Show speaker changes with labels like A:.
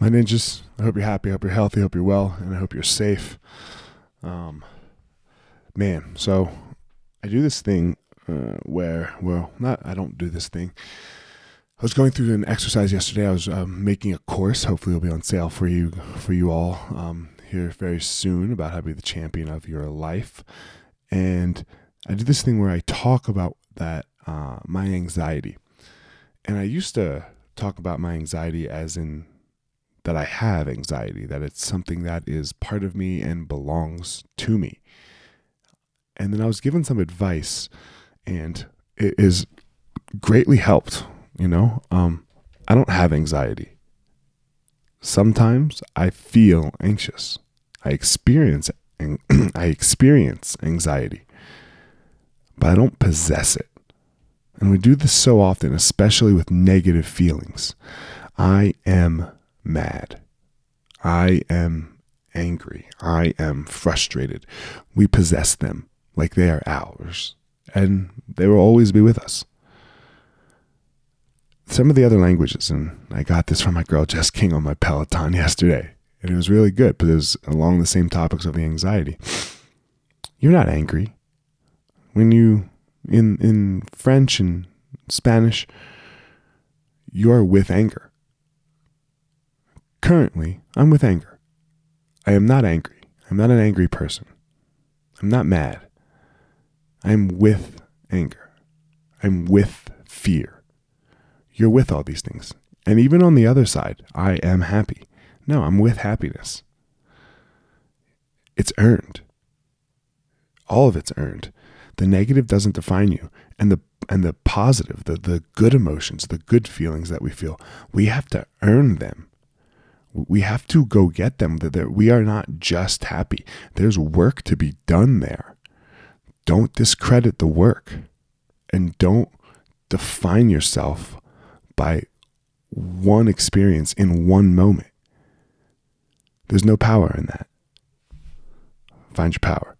A: my ninjas. I hope you're happy. I hope you're healthy. I hope you're well, and I hope you're safe. Um, man, so I do this thing uh, where, well, not I don't do this thing. I was going through an exercise yesterday. I was um, making a course. Hopefully, it'll be on sale for you for you all um, here very soon about how to be the champion of your life. And I do this thing where I talk about that uh, my anxiety, and I used to talk about my anxiety as in that I have anxiety, that it's something that is part of me and belongs to me. And then I was given some advice, and it is greatly helped. You know, um, I don't have anxiety. Sometimes I feel anxious. I experience and I experience anxiety, but I don't possess it. And we do this so often, especially with negative feelings. I am mad. I am angry. I am frustrated. We possess them like they are ours, and they will always be with us. Some of the other languages, and I got this from my girl Jess King on my Peloton yesterday, and it was really good, but it was along the same topics of the anxiety. You're not angry. When you, in, in French and Spanish, you're with anger Currently, I'm with anger. I am not angry. I'm not an angry person. I'm not mad. I'm with anger. I'm with fear. You're with all these things. And even on the other side, I am happy. No, I'm with happiness. It's earned. All of it's earned. The negative doesn't define you. And the and the positive, the, the good emotions, the good feelings that we feel, we have to earn them we have to go get them. That we are not just happy. There's work to be done there. Don't discredit the work, and don't define yourself by one experience in one moment. There's no power in that. Find your power.